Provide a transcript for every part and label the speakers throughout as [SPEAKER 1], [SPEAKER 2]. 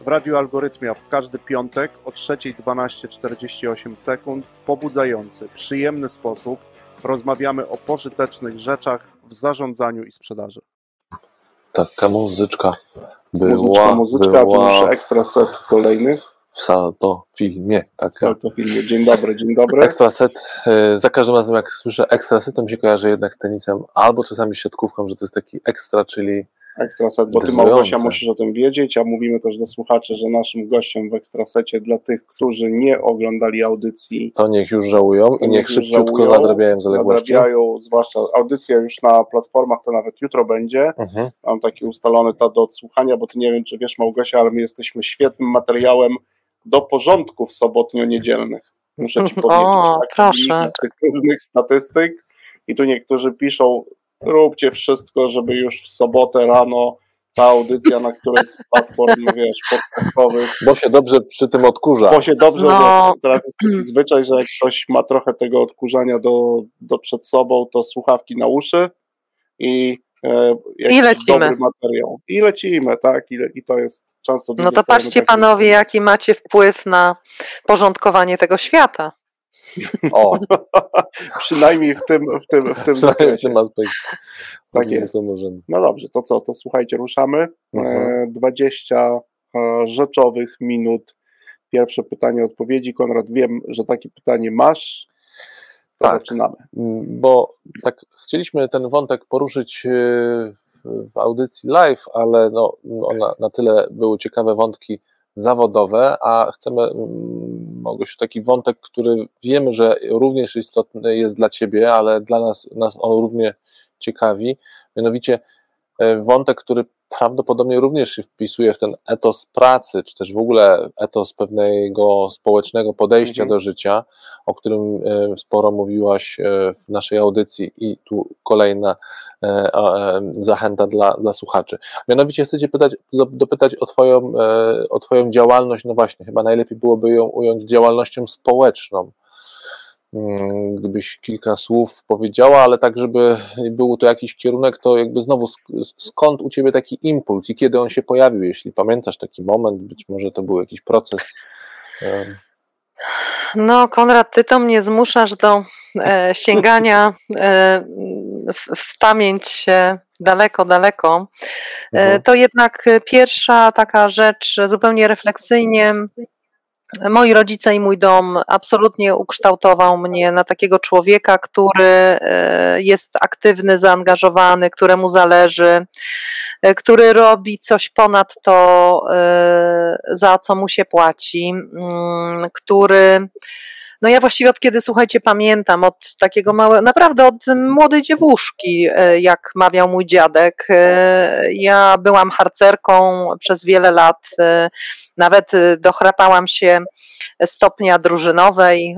[SPEAKER 1] W Radiu Algorytmia w każdy piątek o 3.12.48 sekund w pobudzający, przyjemny sposób rozmawiamy o pożytecznych rzeczach w zarządzaniu i sprzedaży.
[SPEAKER 2] Taka muzyczka była,
[SPEAKER 1] Muzyczka, muzyczka,
[SPEAKER 2] była
[SPEAKER 1] to już ekstra set kolejnych.
[SPEAKER 2] W Saltofilmie. Tak,
[SPEAKER 1] Co to filmie? Dzień dobry, dzień dobry.
[SPEAKER 2] Ekstra set. e, Za każdym razem, jak słyszę ekstra set, to mi się kojarzy jednak z tenisem, albo czasami z siatkówką, że to jest taki ekstra, czyli
[SPEAKER 1] Ekstra set, bo ty. Małgosia musisz o tym wiedzieć, a mówimy też do słuchaczy, że naszym gościem w ekstrasecie dla tych, którzy nie oglądali audycji,
[SPEAKER 2] to niech już żałują i
[SPEAKER 1] niech
[SPEAKER 2] szybciutko
[SPEAKER 1] żałują,
[SPEAKER 2] nadrabiają zaległości.
[SPEAKER 1] nadrabiają, zwłaszcza audycja już na platformach, to nawet jutro będzie.
[SPEAKER 2] Mhm.
[SPEAKER 1] Mam taki ustalony to do odsłuchania, bo ty nie wiem, czy wiesz Małgosia, ale my jesteśmy świetnym materiałem do porządków sobotnio-niedzielnych. Muszę ci powiedzieć,
[SPEAKER 3] O,
[SPEAKER 1] tak
[SPEAKER 3] proszę.
[SPEAKER 1] z tych różnych statystyk i tu niektórzy piszą, róbcie wszystko, żeby już w sobotę rano ta audycja na którejś z platform, wiesz, podcastowych,
[SPEAKER 2] Bo się dobrze przy tym odkurza.
[SPEAKER 1] bo się dobrze,
[SPEAKER 3] No.
[SPEAKER 1] teraz jest taki zwyczaj, że jak ktoś ma trochę tego odkurzania do, do przed sobą, to słuchawki na uszy i
[SPEAKER 3] I lecimy.
[SPEAKER 1] dobry materiał. I lecimy, tak, i, le- i to jest często...
[SPEAKER 3] No to patrzcie panowie, jaki macie wpływ na porządkowanie tego świata.
[SPEAKER 2] O,
[SPEAKER 1] Przynajmniej w tym, w tym, w tym
[SPEAKER 2] przynajmniej w
[SPEAKER 1] zakresie.
[SPEAKER 2] tym aspekcie.
[SPEAKER 1] Tak
[SPEAKER 2] Mówimy,
[SPEAKER 1] jest.
[SPEAKER 2] co możemy.
[SPEAKER 1] No dobrze, to co, to słuchajcie, ruszamy.
[SPEAKER 2] Mhm.
[SPEAKER 1] E, 20 e, rzeczowych minut. Pierwsze pytanie, odpowiedzi. Konrad, wiem, że takie pytanie masz. To
[SPEAKER 2] Tak.
[SPEAKER 1] zaczynamy.
[SPEAKER 2] Mm, Bo tak chcieliśmy ten wątek poruszyć e, w- audycji live, ale no, ona, na tyle były ciekawe wątki zawodowe, a chcemy, mm, Małgosiu, taki wątek, który wiemy, że również istotny jest dla Ciebie, ale dla nas, nas on równie ciekawi, mianowicie e, wątek, który prawdopodobnie również się wpisuje w ten etos pracy, czy też w ogóle etos pewnego społecznego podejścia
[SPEAKER 1] Mhm.
[SPEAKER 2] do życia, o którym e, sporo mówiłaś e, w naszej audycji i tu kolejna e, zachęta dla, dla słuchaczy. Mianowicie chcę Cię pytać, do- dopytać o twoją, o twoją działalność, no właśnie, chyba najlepiej byłoby ją ująć działalnością społeczną. Mm, Gdybyś kilka słów powiedziała, ale tak, żeby był to jakiś kierunek, to jakby znowu sk- skąd u Ciebie taki impuls i kiedy on się pojawił, jeśli pamiętasz taki moment, być może to był jakiś proces.
[SPEAKER 3] No, Konrad, ty to mnie zmuszasz do e, sięgania e, w, w pamięć daleko, daleko. E,
[SPEAKER 2] Mhm.
[SPEAKER 3] to jednak pierwsza taka rzecz, zupełnie refleksyjnie. Moi rodzice i mój dom absolutnie ukształtował mnie na takiego człowieka, który e, jest aktywny, zaangażowany, któremu zależy, e, który robi coś ponad to, e, za co mu się płaci, mm, który no ja właściwie od kiedy, słuchajcie, pamiętam, od takiego małego, naprawdę od młodej dziewuszki, e, jak mawiał mój dziadek. e, Ja byłam harcerką przez wiele lat, e, nawet dochrapałam się stopnia drużynowej.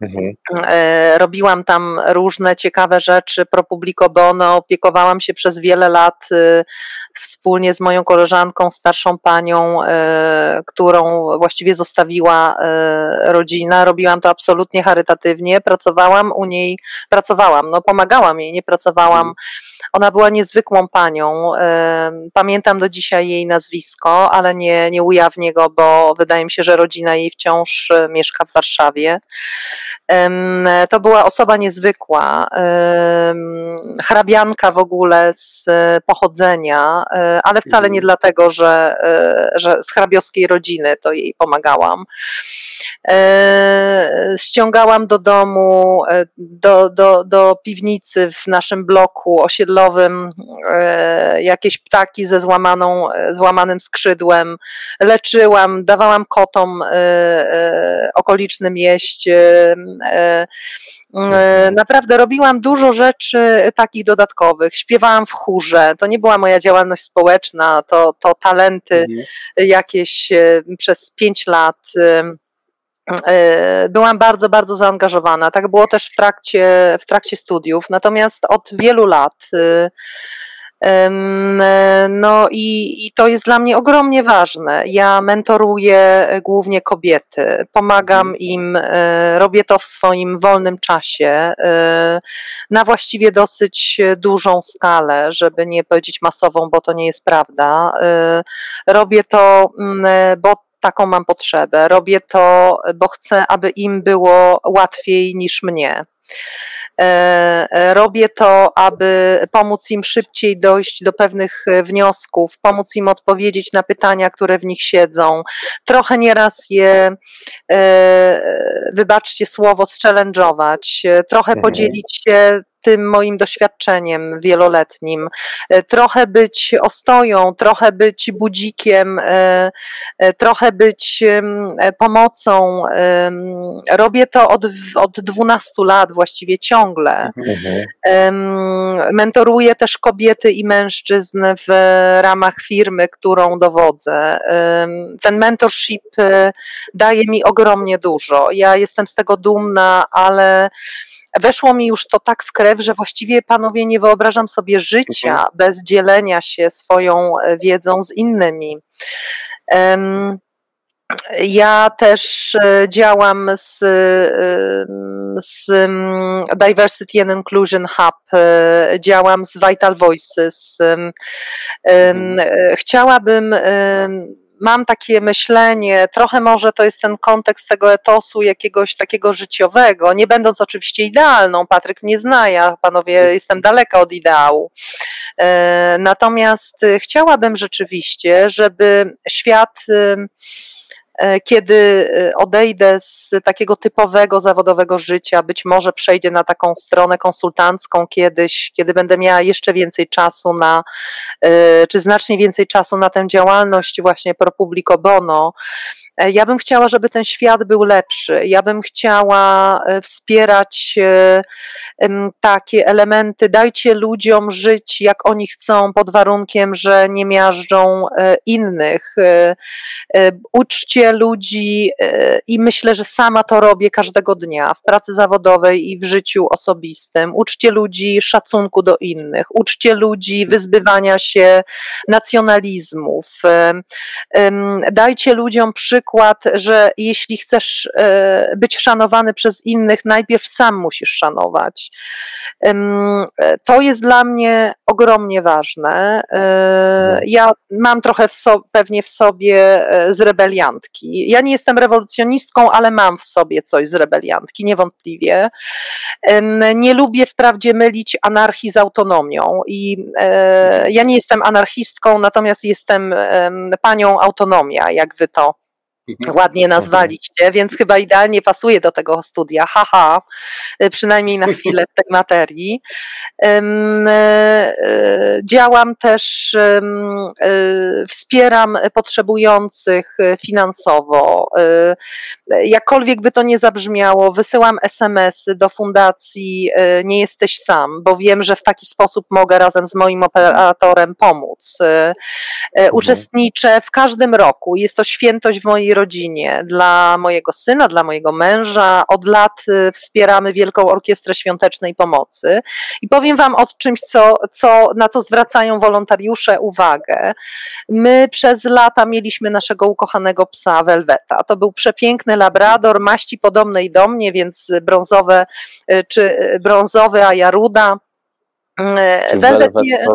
[SPEAKER 2] Mhm.
[SPEAKER 3] E, Robiłam tam różne ciekawe rzeczy pro publico bono, opiekowałam się przez wiele lat e, wspólnie z moją koleżanką, starszą panią, e, którą właściwie zostawiła e, rodzina. Robiłam to absolutnie charytatywnie, pracowałam u niej, pracowałam, no pomagałam jej, nie pracowałam. Ona była niezwykłą panią. Pamiętam do dzisiaj jej nazwisko, ale nie, nie ujawnię go, bo wydaje mi się, że rodzina jej wciąż e, mieszka w Warszawie. To była osoba niezwykła, hrabianka w ogóle z e, pochodzenia, e, ale wcale nie
[SPEAKER 1] Mhm.
[SPEAKER 3] dlatego, że, e, że z hrabiowskiej rodziny to jej pomagałam. Ściągałam do domu, do, do, do piwnicy w naszym bloku osiedlowym jakieś ptaki ze złamaną, złamanym skrzydłem, leczyłam, dawałam kotom okolicznym jeść. Naprawdę robiłam dużo rzeczy takich dodatkowych. Śpiewałam w chórze. To nie była moja działalność społeczna, to, to talenty
[SPEAKER 1] Mhm.
[SPEAKER 3] jakieś e, przez pięć lat. e, Byłam bardzo, bardzo zaangażowana. Tak było też w trakcie, w trakcie studiów. Natomiast od wielu lat e, No i, i, to jest dla mnie ogromnie ważne. Ja mentoruję głównie kobiety, pomagam mhm. im, e, robię to w swoim wolnym czasie, e, na właściwie dosyć dużą skalę, żeby nie powiedzieć masową, bo to nie jest prawda. E, robię to, mm, bo taką mam potrzebę. Robię to, bo chcę, aby im było łatwiej niż mnie. E, e, robię to, aby pomóc im szybciej dojść do pewnych e, wniosków, pomóc im odpowiedzieć na pytania, które w nich siedzą. Trochę nieraz je, wybaczcie słowo, zchallenge'ować, trochę mhm. podzielić się tym moim doświadczeniem wieloletnim. E, trochę być ostoją, trochę być budzikiem, e, e, trochę być pomocą. Robię to od, od 12 lat właściwie ciągle. Mhm. Mentoruję też kobiety i mężczyzn w ramach firmy, którą dowodzę. Ten mentorship daje mi ogromnie dużo. Ja jestem z tego dumna, ale weszło mi już to tak w krew, że właściwie panowie nie wyobrażam sobie życia mhm. bez dzielenia się swoją e, wiedzą z innymi. Ja też e, działam z, e, z Diversity and Inclusion Hub, działam z Vital Voices. Mhm. Chciałabym mam takie myślenie, trochę może to jest ten kontekst tego etosu jakiegoś takiego życiowego, nie będąc oczywiście idealną, Patryk nie zna, ja panowie jestem daleka od ideału. E, natomiast chciałabym rzeczywiście, żeby świat E, kiedy e, odejdę z takiego typowego zawodowego życia, być może przejdę na taką stronę konsultancką kiedyś, kiedy będę miała jeszcze więcej czasu na, e, czy znacznie więcej czasu na tę działalność właśnie pro publico bono, E, ja bym chciała, żeby ten świat był lepszy. Ja bym chciała e, wspierać e, takie elementy. Dajcie ludziom żyć, jak oni chcą, pod warunkiem, że nie miażdżą innych. Uczcie ludzi i myślę, że sama to robię każdego dnia w pracy zawodowej i w życiu osobistym. Uczcie ludzi szacunku do innych. Uczcie ludzi wyzbywania się nacjonalizmów. Dajcie ludziom przykład, przykład, że jeśli chcesz e, być szanowany przez innych, najpierw sam musisz szanować. To jest dla mnie ogromnie ważne. E, ja mam trochę w so, pewnie w sobie e, z rebeliantki. Ja nie jestem rewolucjonistką, ale mam w sobie coś z rebeliantki, niewątpliwie. Nie lubię wprawdzie mylić anarchii z autonomią i ja nie jestem anarchistką, natomiast jestem panią autonomia, jak wy to Mhm. Ładnie nazwaliście, więc chyba idealnie pasuje do tego studia. Haha, y, przynajmniej na chwilę w tej materii. Y, y, działam też, wspieram potrzebujących finansowo. Jakkolwiek by to nie zabrzmiało, wysyłam SMS-y do fundacji Nie jesteś sam, bo wiem, że w taki sposób mogę razem z moim operatorem pomóc. Mhm. Uczestniczę w każdym roku. Jest to świętość w mojej rodzinie, dla mojego syna, dla mojego męża. Od lat y, wspieramy Wielką Orkiestrę Świątecznej Pomocy i powiem Wam o czymś, co, co, na co zwracają wolontariusze uwagę. My przez lata mieliśmy naszego ukochanego psa Velveta. To był przepiękny labrador, maści podobnej do mnie, więc brązowe y, czy y, brązowy, a ja ruda.
[SPEAKER 2] Nie...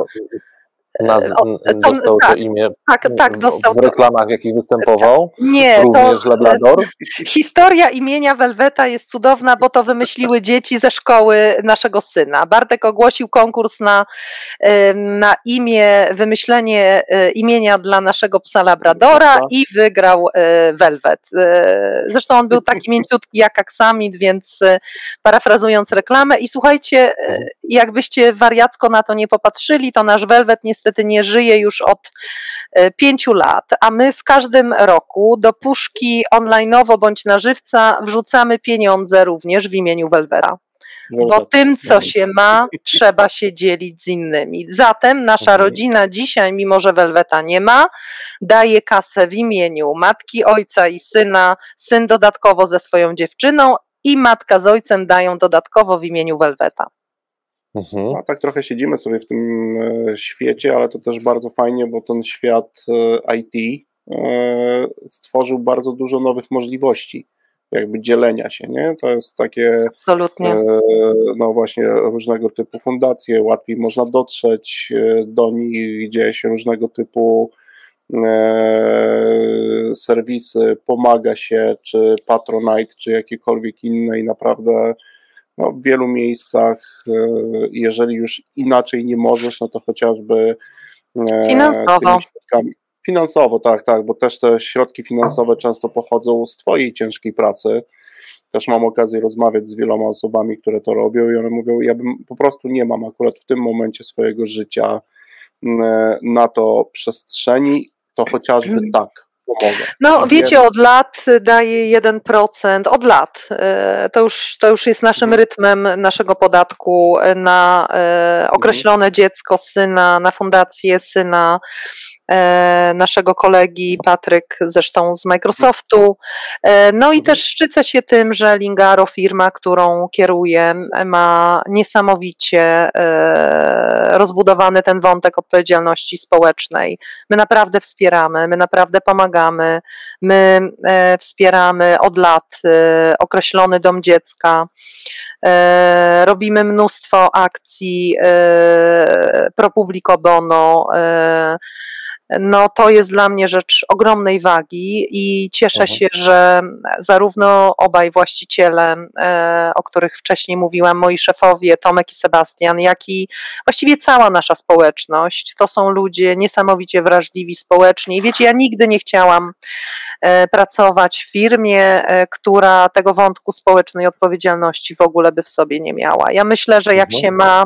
[SPEAKER 2] Naz, e, to, dostał tak, to imię tak, tak, dostał w reklamach, w jakich występował?
[SPEAKER 3] Nie,
[SPEAKER 2] również to, Labrador?
[SPEAKER 3] Historia imienia Welweta jest cudowna, bo to wymyśliły dzieci ze szkoły naszego syna. Bartek ogłosił konkurs na, na imię, wymyślenie e, imienia dla naszego psa Labradora i wygrał Welwet. E, zresztą on był taki mięciutki jak aksamit, więc parafrazując reklamę i słuchajcie, jakbyście wariacko na to nie popatrzyli, to nasz Welwet niestety nie żyje już od e, pięciu lat, a my w każdym roku do puszki onlineowo bądź na żywca wrzucamy pieniądze również w imieniu Welwera. Bo tym, co się ma, trzeba się dzielić z innymi. Zatem nasza mhm. rodzina dzisiaj, mimo że Welweta nie ma, daje kasę w imieniu matki, ojca i syna, syn dodatkowo ze swoją dziewczyną i matka z ojcem dają dodatkowo w imieniu Welweta.
[SPEAKER 1] Mhm. No, tak trochę siedzimy sobie w tym e, świecie, ale to też bardzo fajnie, bo ten świat e, IT e, stworzył bardzo dużo nowych możliwości jakby dzielenia się, nie? To jest takie
[SPEAKER 3] Absolutnie.
[SPEAKER 1] no właśnie różnego typu fundacje, łatwiej można dotrzeć do nich, dzieje się różnego typu serwisy, pomaga się, czy Patronite, czy jakiekolwiek inne i naprawdę no, w wielu miejscach, e, jeżeli już inaczej nie możesz, no to chociażby
[SPEAKER 3] e, finansowo.
[SPEAKER 1] Finansowo, tak, tak, bo też te środki finansowe często pochodzą z Twojej ciężkiej pracy. Też mam okazję rozmawiać z wieloma osobami, które to robią, i one mówią: Ja bym po prostu nie mam akurat w tym momencie swojego życia e, na to przestrzeni, to chociażby tak
[SPEAKER 3] pomogę. No wiecie, od lat daje 1%, od lat. E, to już, to już jest naszym mhm. rytmem naszego podatku na e, mhm. określone dziecko, syna, na fundację syna, E, naszego kolegi Patryk, zresztą z Microsoftu. E, no i też szczycę się tym, że Lingaro, firma, którą kieruję, ma niesamowicie e, rozbudowany ten wątek odpowiedzialności społecznej. My naprawdę wspieramy, my naprawdę pomagamy, my wspieramy od lat określony dom dziecka. Robimy mnóstwo akcji pro publico bono no to jest dla mnie rzecz ogromnej wagi i cieszę mhm. się, że zarówno obaj właściciele, e, o których wcześniej mówiłam, moi szefowie, Tomek i Sebastian, jak i właściwie cała nasza społeczność, to są ludzie niesamowicie wrażliwi społecznie. I wiecie, ja nigdy nie chciałam e, pracować w firmie, e, która tego wątku społecznej odpowiedzialności w ogóle by w sobie nie miała. Ja myślę, że jak mhm. się ma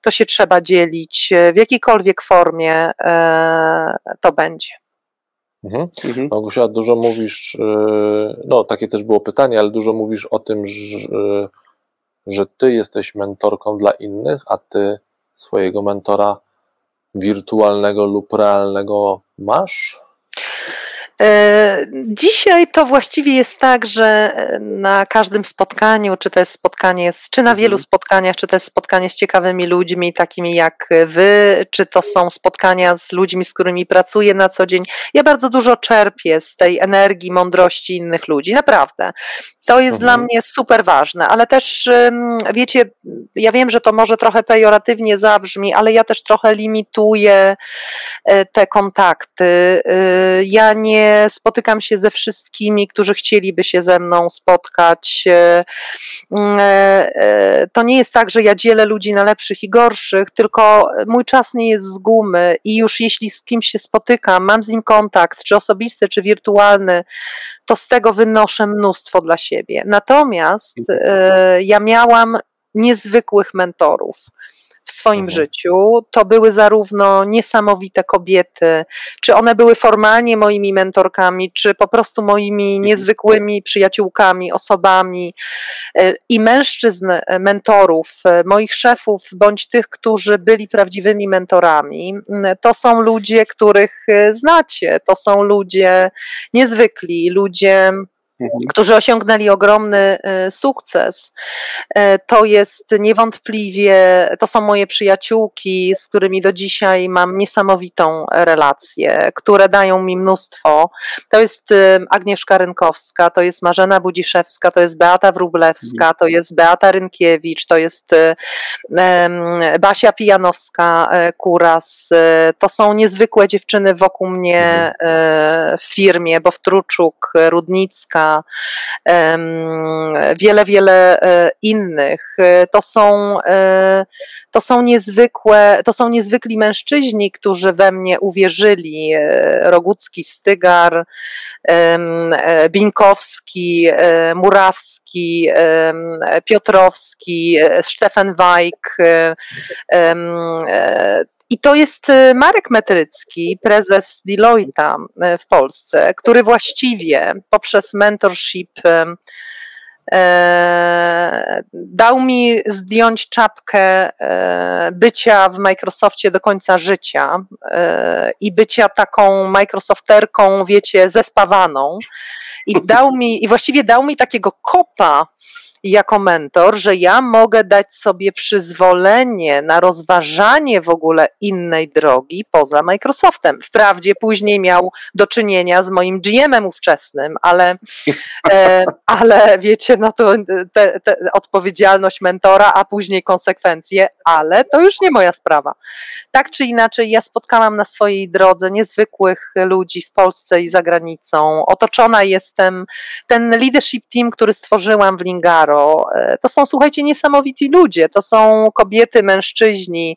[SPEAKER 3] to się trzeba dzielić w jakiejkolwiek formie e, to będzie.
[SPEAKER 2] Mhm. Mhm. Małgosia, dużo mówisz, e, no takie też było pytanie, ale dużo mówisz o tym, że, że ty jesteś mentorką dla innych, a ty swojego mentora wirtualnego lub realnego masz?
[SPEAKER 3] E, dzisiaj to właściwie jest tak, że e, na każdym spotkaniu, czy to jest spotkanie, z, czy na wielu mhm. spotkaniach, czy to jest spotkanie z ciekawymi ludźmi, takimi jak wy, czy to są spotkania z ludźmi, z którymi pracuję na co dzień, ja bardzo dużo czerpię z tej energii, mądrości innych ludzi, naprawdę. To jest mhm. dla mnie super ważne, ale też wiecie, ja wiem, że to może trochę pejoratywnie zabrzmi, ale ja też trochę limituję e, te kontakty. Ja nie spotykam się ze wszystkimi, którzy chcieliby się ze mną spotkać. E, e, e, to nie jest tak, że ja dzielę ludzi na lepszych i gorszych, tylko mój czas nie jest z gumy i już jeśli z kimś się spotykam, mam z nim kontakt, czy osobisty, czy wirtualny, to z tego wynoszę mnóstwo dla siebie. Natomiast ja miałam niezwykłych mentorów w swoim mhm. życiu, to były zarówno niesamowite kobiety, czy one były formalnie moimi mentorkami, czy po prostu moimi mhm. niezwykłymi przyjaciółkami, osobami e, i mężczyzn, e, mentorów, e, moich szefów, bądź tych, którzy byli prawdziwymi mentorami. To są ludzie, których znacie, to są ludzie niezwykli, ludzie. Którzy osiągnęli ogromny e, sukces. E, to jest niewątpliwie, to są moje przyjaciółki, z którymi do dzisiaj mam niesamowitą relację, które dają mi mnóstwo. To jest e, Agnieszka Rynkowska, to jest Marzena Budziszewska, to jest Beata Wrublewska, mhm. to jest Beata Rynkiewicz, to jest Basia Pijanowska-Kuras. To są niezwykłe dziewczyny wokół mnie mhm. w firmie, bo Wtruczuk, Wiele, wiele e, innych. E, to są, e, to są niezwykłe, to są niezwykli mężczyźni, którzy we mnie uwierzyli. Rogucki, Stygar, Binkowski, Murawski, Piotrowski, Stefan Wajk, i to jest y, Marek Metrycki, prezes Deloitte'a y, w Polsce, który właściwie poprzez mentorship y, dał mi zdjąć czapkę bycia w Microsoftie do końca życia i bycia taką Microsofterką, wiecie, zespawaną. I dał mi, i właściwie dał mi takiego kopa jako mentor, że ja mogę dać sobie przyzwolenie na rozważanie w ogóle innej drogi poza Microsoftem. Wprawdzie później miał do czynienia z moim GM-em ówczesnym, ale, e, ale wiecie, no to te, te odpowiedzialność mentora, a później konsekwencje, ale to już nie moja sprawa. Tak czy inaczej, ja spotkałam na swojej drodze niezwykłych ludzi w Polsce i za granicą. Otoczona jestem, ten leadership team, który stworzyłam w Lingaro, e, to są, słuchajcie, niesamowici ludzie. To są kobiety, mężczyźni,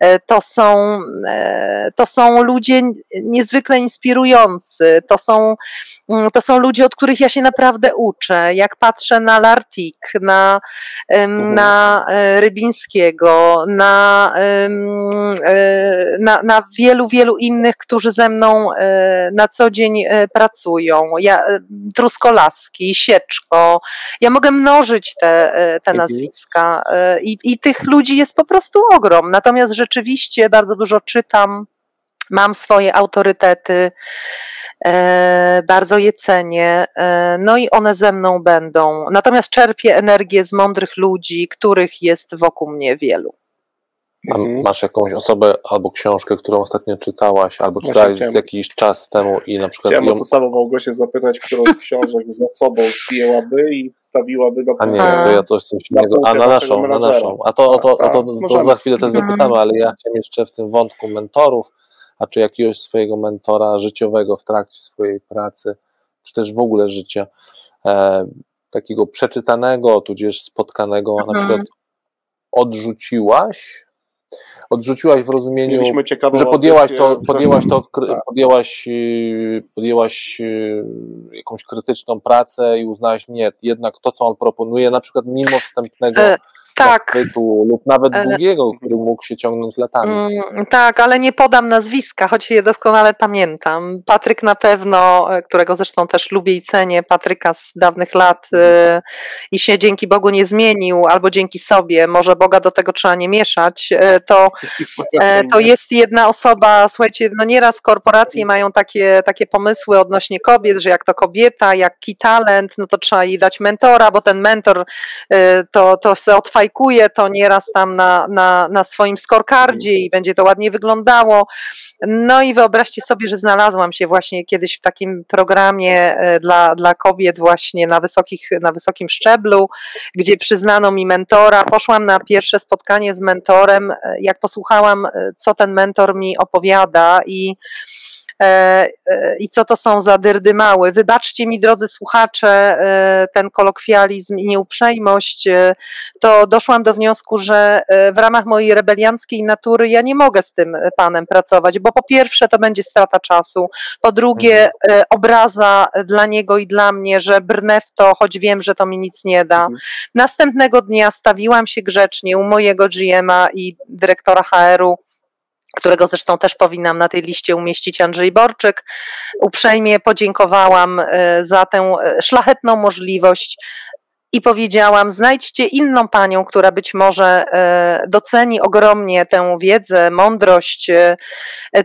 [SPEAKER 3] e, to są, e, to są ludzie niezwykle inspirujący, to są, mm, to są ludzie, od których ja się naprawdę uczę. Jak patrzę na Lartik, na, mhm. na Rybińskiego, na, na, na wielu, wielu innych, którzy ze mną na co dzień pracują. Ja, Truskolaski, Sieczko, ja mogę mnożyć te, e, te mhm. nazwiska e, i, i tych ludzi jest po prostu ogrom. Natomiast rzeczywiście bardzo dużo czytam, mam swoje autorytety, e, bardzo je cenię, no i one ze mną będą. Natomiast czerpię energię z mądrych ludzi, których jest wokół mnie wielu.
[SPEAKER 2] Mhm. Masz jakąś osobę albo książkę, którą ostatnio czytałaś, albo czytałaś z jakiś czas temu i na przykład.
[SPEAKER 1] Chciałem ją... o to samo Małgosię zapytać, którą z książek za sobą zdjęłaby i wstawiłaby do
[SPEAKER 2] A nie, to ja coś, coś innego. A na naszą, na naszą. A to, to, tak, to, to, to za chwilę też mhm. zapytamy, ale ja chciałem jeszcze w tym wątku mentorów, a czy jakiegoś swojego mentora życiowego w trakcie swojej pracy, czy też w ogóle życia, e, takiego przeczytanego, tudzież spotkanego, mhm. na przykład odrzuciłaś, odrzuciłaś w rozumieniu, że podjęłaś to, podjęłaś to, tak. podjęłaś, y, podjęłaś y, jakąś krytyczną pracę i uznałaś, nie, jednak to, co on proponuje, na przykład mimo wstępnego tak. lub nawet długiego, który mógł się ciągnąć latami.
[SPEAKER 3] Mm, tak, ale nie podam nazwiska, choć je doskonale pamiętam. Patryk na pewno, e, którego zresztą też lubię i cenię, Patryka z dawnych lat e, i się dzięki Bogu nie zmienił, albo dzięki sobie, może Boga do tego trzeba nie mieszać, to, to jest jedna osoba, słuchajcie, no nieraz korporacje mają takie, takie pomysły odnośnie kobiet, że jak to kobieta, jak key talent, no to trzeba jej dać mentora, bo ten mentor to, to se otwarcie fajkuje to nieraz tam na, na, na swoim scorecardzie i będzie to ładnie wyglądało. No i wyobraźcie sobie, że znalazłam się właśnie kiedyś w takim programie e, dla, dla kobiet właśnie na, wysokich, na wysokim szczeblu, gdzie przyznano mi mentora. Poszłam na pierwsze spotkanie z mentorem, e, jak posłuchałam, e, co ten mentor mi opowiada i i co to są za dyrdy mały. Wybaczcie mi, drodzy słuchacze, e, ten kolokwializm i nieuprzejmość, to doszłam do wniosku, że w ramach mojej rebelianckiej natury ja nie mogę z tym panem pracować, bo po pierwsze to będzie strata czasu, po drugie mhm. obraza dla niego i dla mnie, że brnę w to, choć wiem, że to mi nic nie da. Mhm. Następnego dnia stawiłam się grzecznie u mojego GM-a i dyrektora HR-u którego zresztą też powinnam na tej liście umieścić Andrzej Borczyk. Uprzejmie podziękowałam e, za tę e, szlachetną możliwość i powiedziałam: znajdźcie inną panią, która być może e, doceni ogromnie tę wiedzę, mądrość,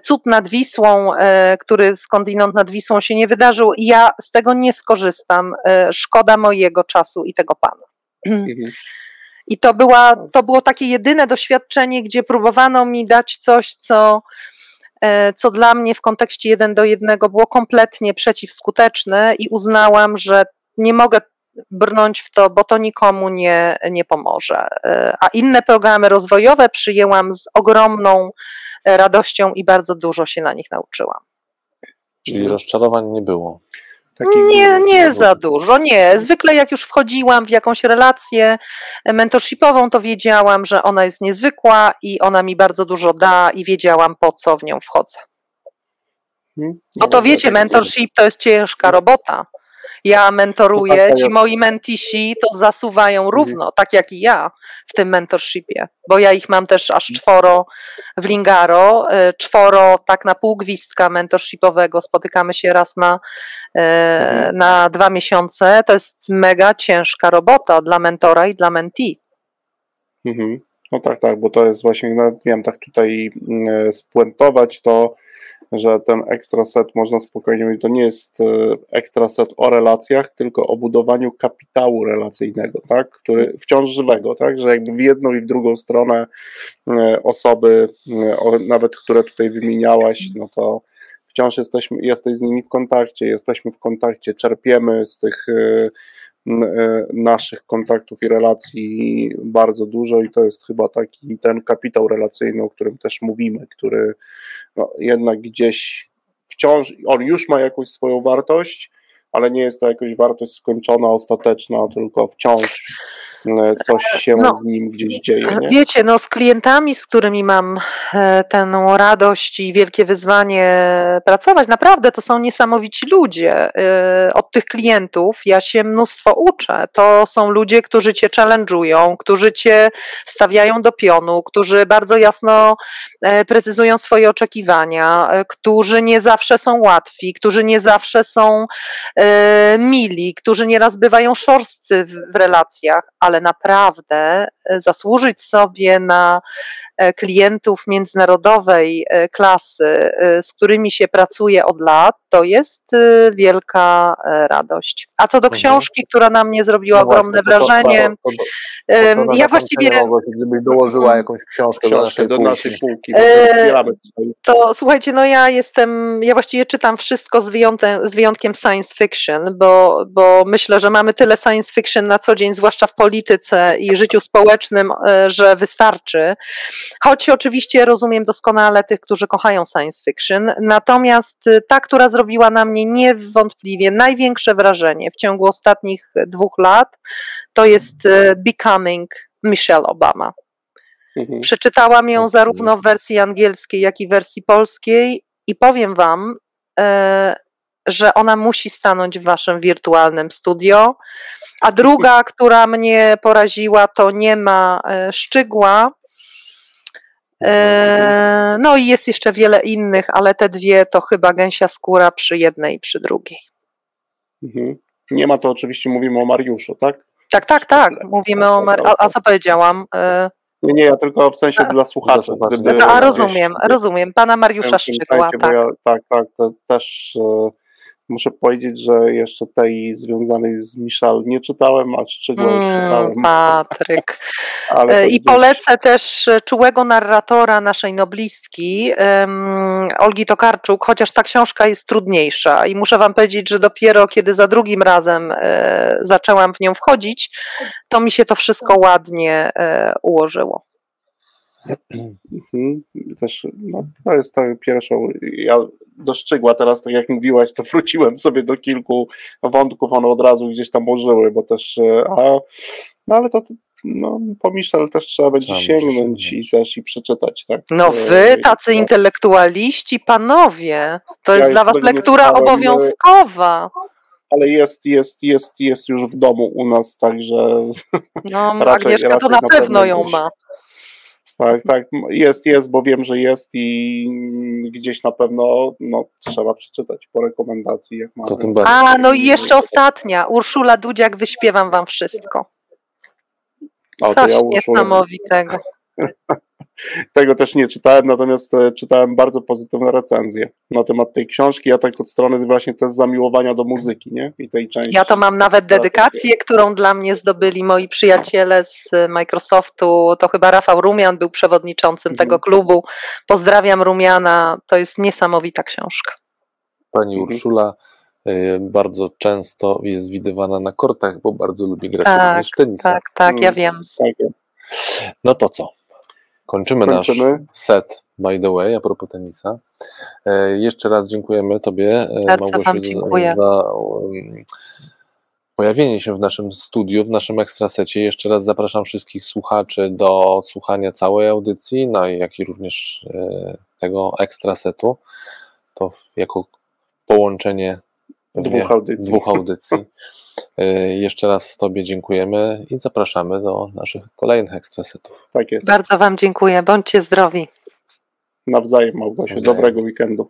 [SPEAKER 3] cud nad Wisłą, który skądinąd nad Wisłą się nie wydarzył. I ja z tego nie skorzystam. Szkoda mojego czasu i tego pana. Mhm. I to, była, to było takie jedyne doświadczenie, gdzie próbowano mi dać coś, co, e, co dla mnie w kontekście jeden do jednego było kompletnie przeciwskuteczne i uznałam, że nie mogę brnąć w to, bo to nikomu nie, nie pomoże. E, a inne programy rozwojowe przyjęłam z ogromną radością i bardzo dużo się na nich nauczyłam.
[SPEAKER 2] Czyli rozczarowań nie było.
[SPEAKER 3] Nie, nie za dużo, nie. Zwykle jak już wchodziłam w jakąś relację mentorshipową, to wiedziałam, że ona jest niezwykła i ona mi bardzo dużo da i wiedziałam po co w nią wchodzę. Hmm? No to wiecie, mentorship to jest ciężka robota. Ja mentoruję, ci moi mentisi to zasuwają mhm. równo, tak jak i ja w tym mentorshipie, bo ja ich mam też aż czworo w Lingaro, e, czworo tak na pół gwizdka mentorshipowego, spotykamy się raz na, e, mhm. na dwa miesiące, to jest mega ciężka robota dla mentora i dla mentee.
[SPEAKER 1] Mhm. No tak, tak, bo to jest właśnie, no, miałem tak tutaj mm, e, spuentować, to że ten ekstra set można spokojnie mówić, to nie jest e, ekstra set o relacjach, tylko o budowaniu kapitału relacyjnego, tak, który wciąż żywego, tak, że jakby w jedną i w drugą stronę e, osoby, e, nawet które tutaj wymieniałaś, no to wciąż jesteśmy, jesteś z nimi w kontakcie, jesteśmy w kontakcie, czerpiemy z tych naszych kontaktów i relacji bardzo dużo i to jest chyba taki ten kapitał relacyjny, o którym też mówimy, który no, jednak gdzieś wciąż, on już ma jakąś swoją wartość, ale nie jest to jakaś wartość skończona, ostateczna, tylko wciąż e, coś się no, z nim gdzieś dzieje. Nie?
[SPEAKER 3] Wiecie, no z klientami, z którymi mam e, tę radość i wielkie wyzwanie pracować, naprawdę to są niesamowici ludzie. E, od tych klientów ja się mnóstwo uczę. To są ludzie, którzy cię challenge'ują, którzy cię stawiają do pionu, którzy bardzo jasno precyzują swoje oczekiwania, którzy nie zawsze są łatwi, którzy nie zawsze są E, mili, którzy nieraz bywają szorstcy w relacjach, ale naprawdę e, zasłużyć sobie na klientów międzynarodowej e, klasy, e, z którymi się pracuje od lat, to jest wielka radość. A co do mhm. książki, która na mnie zrobiła no ogromne właśnie, wrażenie, to, to, to, ja właściwie.
[SPEAKER 2] Gdybyś dołożyła mhm. jakąś książkę, książkę do naszej półki,
[SPEAKER 3] to słuchajcie, no ja jestem, ja właściwie czytam wszystko z wyjątkiem, z wyjątkiem science fiction, bo, bo myślę, że mamy tyle science fiction na co dzień, zwłaszcza w polityce i życiu społecznym, że wystarczy. Choć oczywiście rozumiem doskonale tych, którzy kochają science fiction, natomiast y, ta, która zrobiła na mnie niewątpliwie największe wrażenie w ciągu ostatnich dwóch lat, to jest y, Becoming Michelle Obama. Mhm. Przeczytałam ją zarówno w wersji angielskiej, jak i w wersji polskiej i powiem Wam, e, że ona musi stanąć w Waszym wirtualnym studio. A druga, która mnie poraziła, to nie ma e, szczygła, no i jest jeszcze wiele innych, ale te dwie to chyba gęsia skóra przy jednej i przy drugiej.
[SPEAKER 1] Mhm. Nie ma to oczywiście, mówimy o Mariuszu, tak?
[SPEAKER 3] Tak, tak, tak. Mówimy o Mariuszu. A, a, co powiedziałam? E,
[SPEAKER 1] nie, nie, ja tylko w sensie a, dla słuchaczy.
[SPEAKER 3] Gdyby, a rozumiem, rozumiem. Pana Mariusza Szczygła. Tak. Ja,
[SPEAKER 1] tak, tak, to też e, Muszę powiedzieć, że jeszcze tej związanej z Michal nie czytałem, a już mm, czytałem.
[SPEAKER 3] Patryk. E, I polecę też czułego narratora naszej noblistki, um, Olgi Tokarczuk, chociaż ta książka jest trudniejsza i muszę wam powiedzieć, że dopiero kiedy za drugim razem e, zaczęłam w nią wchodzić, to mi się to wszystko ładnie e, ułożyło.
[SPEAKER 1] Mhm. Też, no, to jest to pierwszą. Ja dostrzegła teraz, tak jak mówiłaś, to wróciłem sobie do kilku wątków, one od razu gdzieś tam użyły, bo też, e, a, no ale to no, po Michel też trzeba będzie sięgnąć i też i przeczytać. Tak?
[SPEAKER 3] No e, wy, tacy intelektualiści, panowie, to ja jest dla was lektura czytałem, obowiązkowa.
[SPEAKER 1] Ale jest, jest, jest, jest już w domu u nas, także.
[SPEAKER 3] No, raczej, Agnieszka raczej to na, na pewno ją ma.
[SPEAKER 1] Tak, tak, jest, jest, bo wiem, że jest i gdzieś na pewno no, trzeba przeczytać po rekomendacji, jak mamy.
[SPEAKER 3] A, no i jeszcze ostatnia, Urszula Dudziak, wyśpiewam wam wszystko. Coś ja niesamowitego.
[SPEAKER 1] Tego też nie czytałem, natomiast e, czytałem bardzo pozytywne recenzje na temat tej książki. Ja tak od strony właśnie też zamiłowania do muzyki, nie? I tej części.
[SPEAKER 3] Ja to mam nawet dedykację, którą dla mnie zdobyli moi przyjaciele z Microsoftu. To chyba Rafał Rumian był przewodniczącym mhm. tego klubu. Pozdrawiam Rumiana. To jest niesamowita książka.
[SPEAKER 2] Pani mhm. Urszula e, bardzo często jest widywana na kortach, bo bardzo lubi grać
[SPEAKER 3] tak, w tenisa. Tak, tak, ja mm, wiem. Tak.
[SPEAKER 2] No to co? Kończymy, Kończymy, nasz set, by the way, a propos tenisa. E, jeszcze raz dziękujemy Tobie,
[SPEAKER 3] e, Bardzo Małgosiu, dziękuję. za um,
[SPEAKER 2] pojawienie się w naszym studiu, w naszym ekstrasecie. Jeszcze raz zapraszam wszystkich słuchaczy do słuchania całej audycji, no i jak i również e, tego ekstrasetu. To jako połączenie
[SPEAKER 1] dwóch audycji.
[SPEAKER 2] Dwóch audycji. E, jeszcze raz Tobie dziękujemy i zapraszamy do naszych kolejnych ekstrasetów.
[SPEAKER 3] Tak jest. Bardzo Wam dziękuję. Bądźcie zdrowi.
[SPEAKER 1] Nawzajem, Małgosiu. Dobrego weekendu.